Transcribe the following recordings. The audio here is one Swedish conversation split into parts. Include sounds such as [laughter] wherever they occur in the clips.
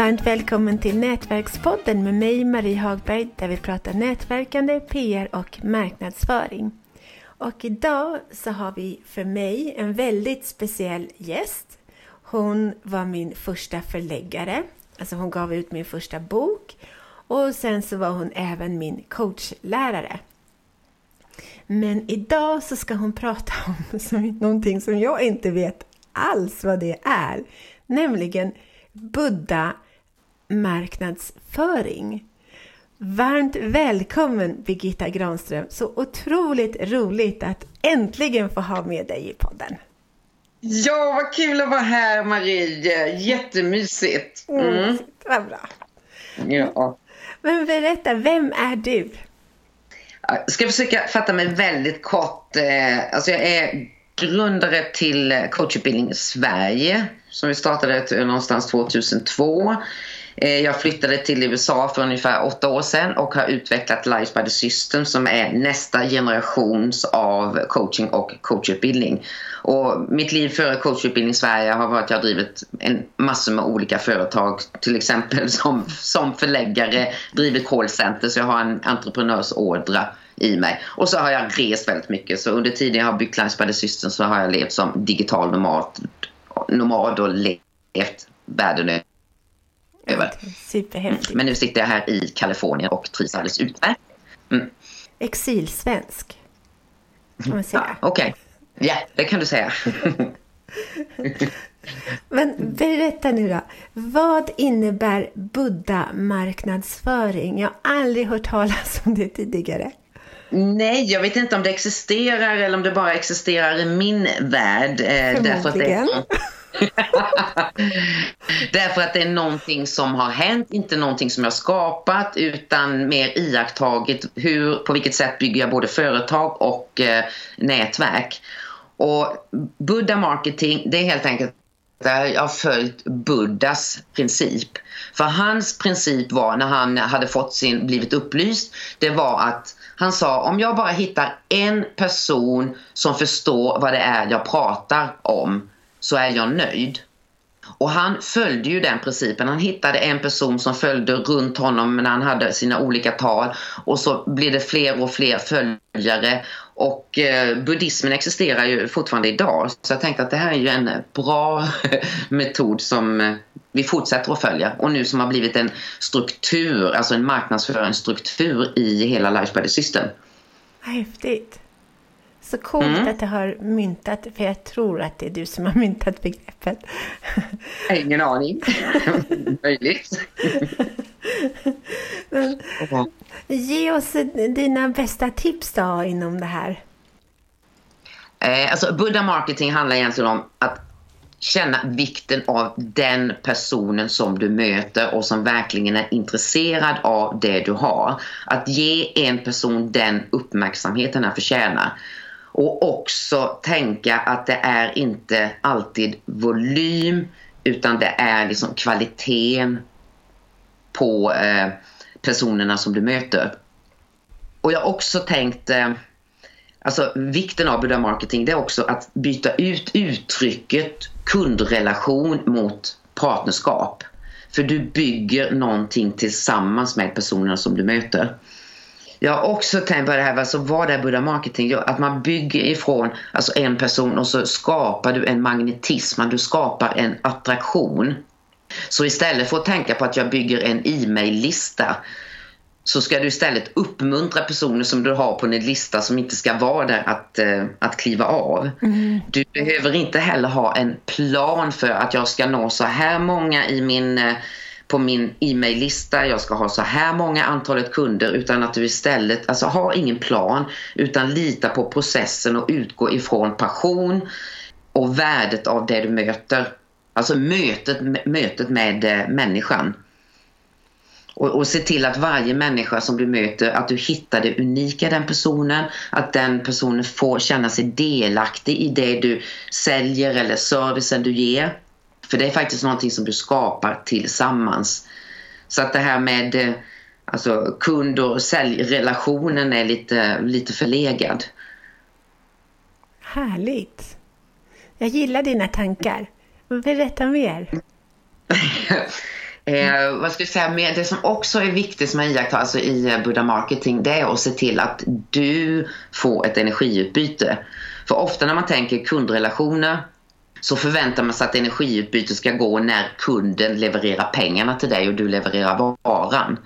Varmt välkommen till Nätverkspodden med mig Marie Hagberg där vi pratar nätverkande, PR och marknadsföring. Och idag så har vi för mig en väldigt speciell gäst. Hon var min första förläggare, alltså hon gav ut min första bok och sen så var hon även min coachlärare. Men idag så ska hon prata om [laughs] som, någonting som jag inte vet alls vad det är, nämligen Buddha marknadsföring. Varmt välkommen Birgitta Granström! Så otroligt roligt att äntligen få ha med dig i podden. Ja, vad kul att vara här Marie! Jättemysigt! Mm. Mm, vad bra! Ja. Men berätta, vem är du? Jag ska försöka fatta mig väldigt kort. Eh, alltså jag är grundare till coachutbildning Sverige som vi startade någonstans 2002. Eh, jag flyttade till USA för ungefär åtta år sedan och har utvecklat Life by the System som är nästa generations av coaching och coachutbildning. Och mitt liv före coachutbildning i Sverige har varit att jag har drivit en massa med olika företag. Till exempel [laughs] som, som förläggare, drivit callcenter så jag har en entreprenörsådra i mig. Och så har jag rest väldigt mycket. Så under tiden jag har byggt Life by the System så har jag levt som digital nomad, nomad och levt världen över. Superhäftigt. Men nu sitter jag här i Kalifornien och trivs alldeles utmärkt. Mm. Exilsvensk. Kan man säga. Ja, Okej, okay. ja det kan du säga. [laughs] Men berätta nu då. Vad innebär Buddha-marknadsföring? Jag har aldrig hört talas om det tidigare. Nej, jag vet inte om det existerar eller om det bara existerar i min värld. Eh, därför att det är [laughs] [laughs] Därför att det är någonting som har hänt, inte någonting som jag skapat utan mer iakttagit hur, på vilket sätt bygger jag både företag och eh, nätverk. Och Buddha Marketing, det är helt enkelt där jag har följt Buddhas princip. För hans princip var när han hade fått sin, blivit upplyst, det var att han sa om jag bara hittar en person som förstår vad det är jag pratar om så är jag nöjd. Och han följde ju den principen. Han hittade en person som följde runt honom när han hade sina olika tal och så blir det fler och fler följare och eh, buddhismen existerar ju fortfarande idag så jag tänkte att det här är ju en bra [laughs] metod som eh, vi fortsätter att följa och nu som har blivit en struktur, alltså en marknadsföringsstruktur i hela Life by the System. Häftigt! Så coolt mm. att du har myntat, för jag tror att det är du som har myntat begreppet. Ingen aning. [laughs] Möjligt. [laughs] Men, ge oss dina bästa tips då inom det här. Eh, alltså Buddha Marketing handlar egentligen om att känna vikten av den personen som du möter och som verkligen är intresserad av det du har. Att ge en person den uppmärksamheten den förtjänar. Och också tänka att det är inte alltid volym utan det är liksom kvaliteten på eh, personerna som du möter. Och jag har också tänkt eh, Alltså vikten av Buddha Marketing det är också att byta ut uttrycket kundrelation mot partnerskap. För du bygger någonting tillsammans med personerna som du möter. Jag har också tänkt på det här, alltså vad är Buddha Marketing? Att man bygger ifrån alltså en person och så skapar du en magnetism, du skapar en attraktion. Så istället för att tänka på att jag bygger en e-mail-lista så ska du istället uppmuntra personer som du har på din lista som inte ska vara där att, uh, att kliva av. Mm. Du behöver inte heller ha en plan för att jag ska nå så här många i min uh, på min e-maillista, jag ska ha så här många antalet kunder utan att du istället, alltså ha ingen plan utan lita på processen och utgå ifrån passion och värdet av det du möter. Alltså mötet, mötet med eh, människan. Och, och se till att varje människa som du möter, att du hittar det unika i den personen. Att den personen får känna sig delaktig i det du säljer eller servicen du ger. För det är faktiskt någonting som du skapar tillsammans. Så att det här med eh, alltså, kund och säljrelationen är lite, lite förlegad. Härligt! Jag gillar dina tankar. Berätta mer. [laughs] Eh, vad ska jag säga mer? Det som också är viktigt som jag iakttar alltså i eh, Buddha Marketing det är att se till att du får ett energiutbyte. För ofta när man tänker kundrelationer så förväntar man sig att energiutbyte ska gå när kunden levererar pengarna till dig och du levererar varan.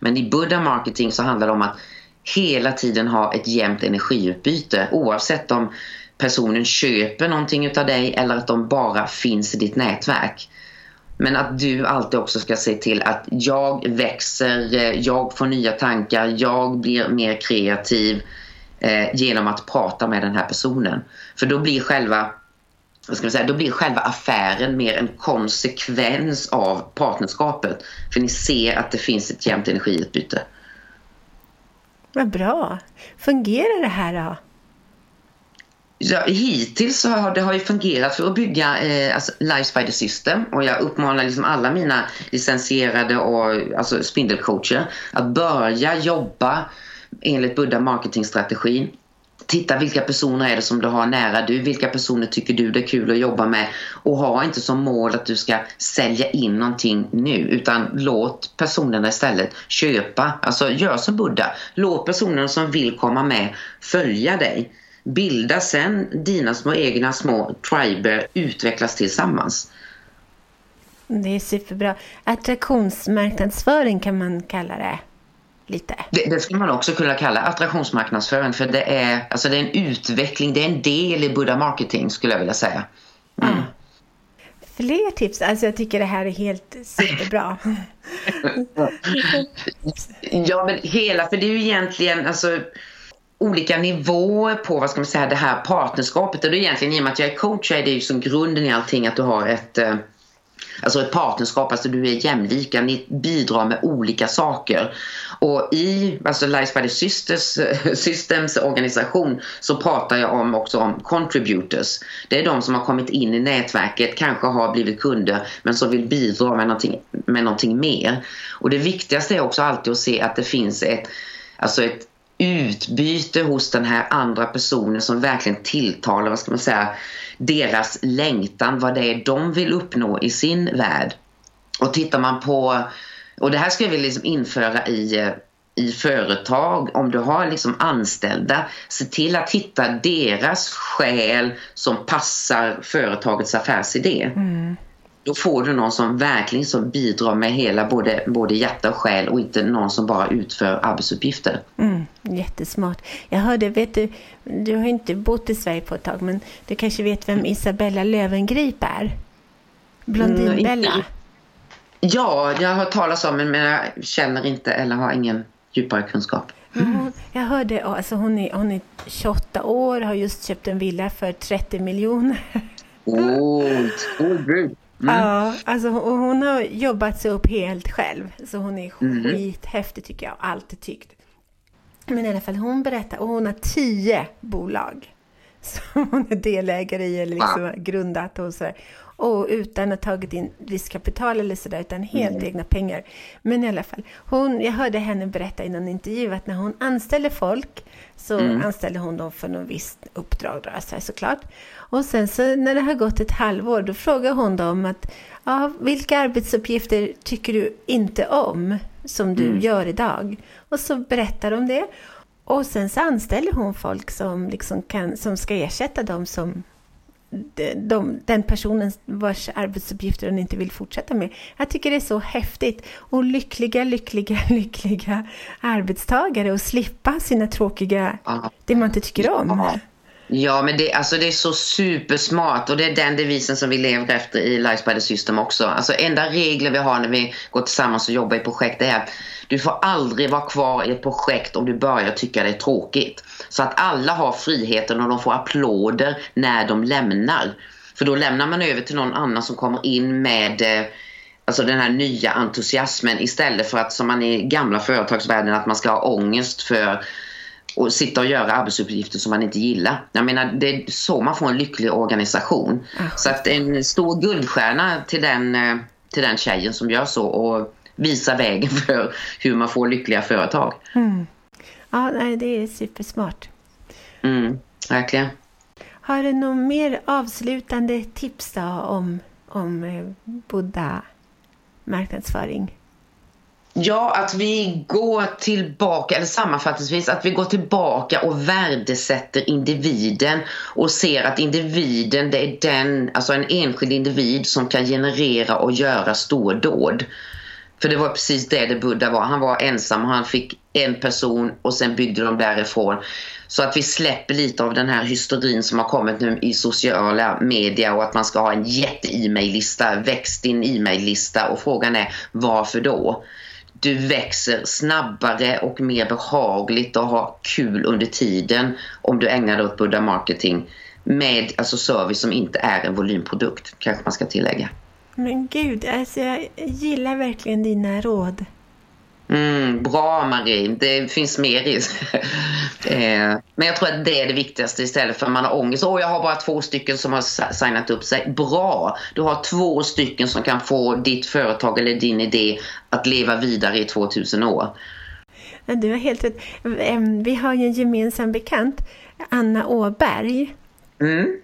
Men i Buddha Marketing så handlar det om att hela tiden ha ett jämnt energiutbyte oavsett om personen köper någonting av dig eller att de bara finns i ditt nätverk. Men att du alltid också ska se till att jag växer, jag får nya tankar, jag blir mer kreativ eh, genom att prata med den här personen. För då blir själva vad ska man säga, då blir själva affären mer en konsekvens av partnerskapet. För ni ser att det finns ett jämnt energiutbyte. Vad bra! Fungerar det här då? Ja, hittills så har det har ju fungerat för att bygga eh, alltså Life Spider System och jag uppmanar liksom alla mina licensierade och alltså spindelcoacher att börja jobba enligt Buddha marketingstrategin. Titta vilka personer är det som du har nära du, vilka personer tycker du det är kul att jobba med och ha inte som mål att du ska sälja in någonting nu utan låt personerna istället köpa, alltså gör som Buddha. Låt personerna som vill komma med följa dig bilda sen dina små egna små triber utvecklas tillsammans. Det är superbra. Attraktionsmarknadsföring kan man kalla det. Lite. Det, det skulle man också kunna kalla attraktionsmarknadsföring för det är, alltså det är en utveckling, det är en del i Buddha Marketing skulle jag vilja säga. Mm. Ja. Fler tips? Alltså jag tycker det här är helt superbra. [laughs] ja men hela, för det är ju egentligen alltså olika nivåer på vad ska man säga, det här partnerskapet. Och det är egentligen i och med att jag är coach så är det ju som grunden i allting att du har ett eh, Alltså ett partnerskap, alltså du är jämlika, ni bidrar med olika saker. Och i alltså Life by the Sisters, eh, Systems organisation så pratar jag om också om contributors. Det är de som har kommit in i nätverket, kanske har blivit kunder men som vill bidra med någonting, med någonting mer. Och det viktigaste är också alltid att se att det finns ett, alltså ett utbyte hos den här andra personen som verkligen tilltalar, vad ska man säga, deras längtan, vad det är de vill uppnå i sin värld. Och tittar man på, och det här ska vi liksom införa i, i företag, om du har liksom anställda, se till att hitta deras själ som passar företagets affärsidé. Mm. Då får du någon som verkligen som bidrar med hela både, både hjärta och själ och inte någon som bara utför arbetsuppgifter. Mm, jättesmart. Jag hörde, vet du, du har inte bott i Sverige på ett tag men du kanske vet vem Isabella Lövengrip är? Blondinbella. Mm, ja, jag har hört talas om men jag känner inte eller har ingen djupare kunskap. Mm. Jag hörde, alltså hon är, hon är 28 år, har just köpt en villa för 30 miljoner. Oh, oh, Mm. Ja, alltså hon har jobbat sig upp helt själv. Så hon är mm. skithäftig tycker jag, alltid tyckt. Men i alla fall, hon berättar, och hon har tio bolag [laughs] som hon är delägare i eller liksom wow. grundat och sådär. Och utan att ha tagit in riskkapital eller sådär, utan helt mm. egna pengar. Men i alla fall, hon, jag hörde henne berätta i någon intervju att när hon anställer folk så mm. anställer hon dem för något visst uppdrag, då, så såklart. Och sen så när det har gått ett halvår, då frågar hon dem att ja, vilka arbetsuppgifter tycker du inte om som du mm. gör idag? Och så berättar de det. Och sen så anställer hon folk som, liksom kan, som ska ersätta dem som de, de, den personen vars arbetsuppgifter hon inte vill fortsätta med. Jag tycker det är så häftigt. Och lyckliga, lyckliga, [laughs] lyckliga arbetstagare och slippa sina tråkiga, det man inte tycker om. Ja, men det, alltså det är så supersmart och det är den devisen som vi lever efter i Life by the System också. Alltså enda regler vi har när vi går tillsammans och jobbar i projekt är att du får aldrig vara kvar i ett projekt om du börjar tycka det är tråkigt. Så att alla har friheten och de får applåder när de lämnar. För då lämnar man över till någon annan som kommer in med eh, alltså den här nya entusiasmen istället för att som man i gamla företagsvärlden att man ska ha ångest för och sitta och göra arbetsuppgifter som man inte gillar. Jag menar, det är så man får en lycklig organisation. Mm. Så att en stor guldstjärna till den, eh, till den tjejen som gör så och visar vägen [laughs] för hur man får lyckliga företag. Mm. Ja, nej, det är supersmart. Mm, verkligen. Har du något mer avslutande tips då om, om eh, Buddha marknadsföring? Ja, att vi går tillbaka, eller sammanfattningsvis att vi går tillbaka och värdesätter individen och ser att individen det är den, alltså en enskild individ som kan generera och göra stordåd. För det var precis det det Buddha var. Han var ensam och han fick en person och sen byggde de därifrån. Så att vi släpper lite av den här hysterin som har kommit nu i sociala medier och att man ska ha en jätte-e-mail-lista. Växt din e-mail-lista och frågan är varför då? Du växer snabbare och mer behagligt och har kul under tiden om du ägnar dig åt Buddha marketing med alltså service som inte är en volymprodukt kanske man ska tillägga. Men gud, alltså jag gillar verkligen dina råd. Mm, bra Marie, det finns mer i. [laughs] eh, men jag tror att det är det viktigaste istället för att man har ångest. Åh, jag har bara två stycken som har signat upp sig. Bra! Du har två stycken som kan få ditt företag eller din idé att leva vidare i 2000 år. Du har helt rätt. Vi har ju en gemensam bekant, Anna Åberg. Mm.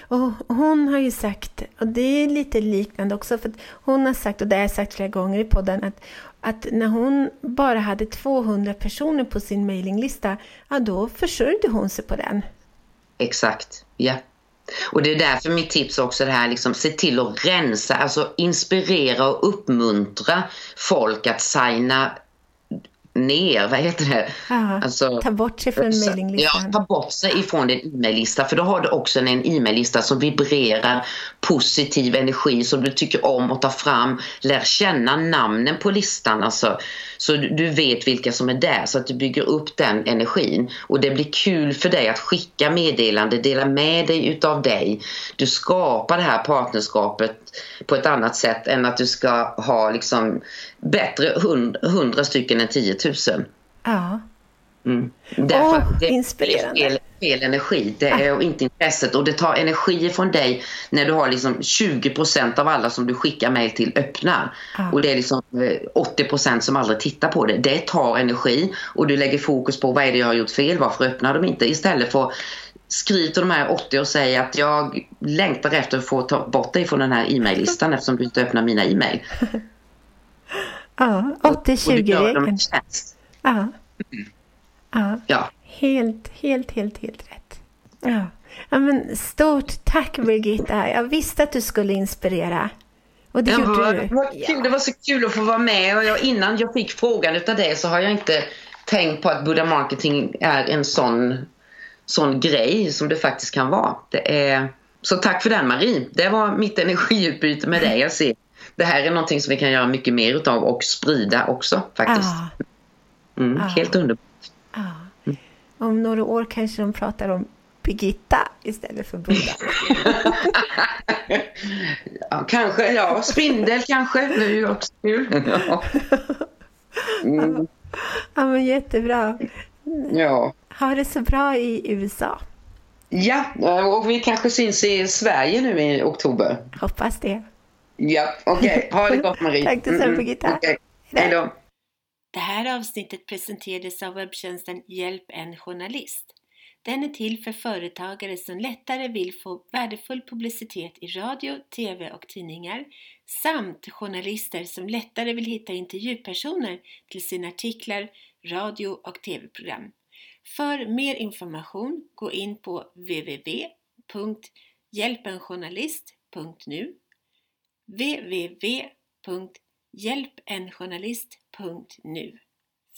Och hon har ju sagt, och det är lite liknande också, för hon har sagt, och det har jag sagt flera gånger i podden, att, att när hon bara hade 200 personer på sin mailinglista, ja då försörjde hon sig på den. Exakt, ja. Och det är därför mitt tips också det här, liksom, se till att rensa, alltså inspirera och uppmuntra folk att signa ner, vad heter det? alltså, ta bort sig från mejlinglistan. Ja, ta bort sig ifrån din e-maillista för då har du också en e-maillista som vibrerar positiv energi som du tycker om att ta fram. Lär känna namnen på listan alltså, så du vet vilka som är där så att du bygger upp den energin och det blir kul för dig att skicka meddelande, dela med dig utav dig. Du skapar det här partnerskapet på ett annat sätt än att du ska ha liksom bättre hundra stycken än 10 000. Ja. Mm. Därför oh, det inspirerande. fel, fel energi. Det är ah. inte intresset och det tar energi från dig när du har liksom 20% av alla som du skickar mejl till öppnar. Ah. Och det är liksom 80% eh, som aldrig tittar på det. Det tar energi och du lägger fokus på vad är det jag har gjort fel, varför öppnar de inte? Istället för skriv till de här 80 och säg att jag längtar efter att få ta bort dig från den här e-maillistan [laughs] eftersom du inte öppnar mina e-mail. Ja, 80-20-regeln. Ja. Mm. ja. Ja. Helt, helt, helt, helt rätt. Ja. ja, men stort tack Birgitta. Jag visste att du skulle inspirera. Och det ja, gjorde du. Det var, kul, det var så kul att få vara med. Och jag, innan jag fick frågan utav det så har jag inte tänkt på att Buddha Marketing är en sån, sån grej som det faktiskt kan vara. Det är, så tack för den Marie. Det var mitt energiutbyte med dig. Jag ser det här är någonting som vi kan göra mycket mer utav och sprida också faktiskt. Ah. Mm, ah. Helt underbart. Ah. Mm. Om några år kanske de pratar om Birgitta istället för Buddha. [laughs] ja, kanske, ja. Spindel kanske. Det är ju också kul. [laughs] ja. Mm. ja, men jättebra. Ja. Ha det så bra i USA. Ja, och vi kanske syns i Sverige nu i oktober. Hoppas det. Ja, okej. Okay. Ha det gott Marie. Tack detsamma mm, Birgitta. Okay. Hej då. Det här avsnittet presenterades av webbtjänsten Hjälp en journalist. Den är till för företagare som lättare vill få värdefull publicitet i radio, TV och tidningar samt journalister som lättare vill hitta intervjupersoner till sina artiklar, radio och TV-program. För mer information gå in på www.hjälpenjournalist.nu www.hjälpenjournalist.nu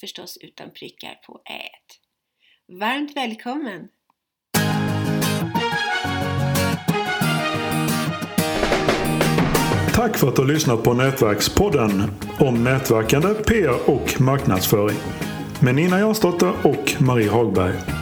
Förstås utan prickar på ät. Varmt välkommen! Tack för att du har lyssnat på Nätverkspodden om nätverkande, PR och marknadsföring med Nina Jansdotter och Marie Hagberg.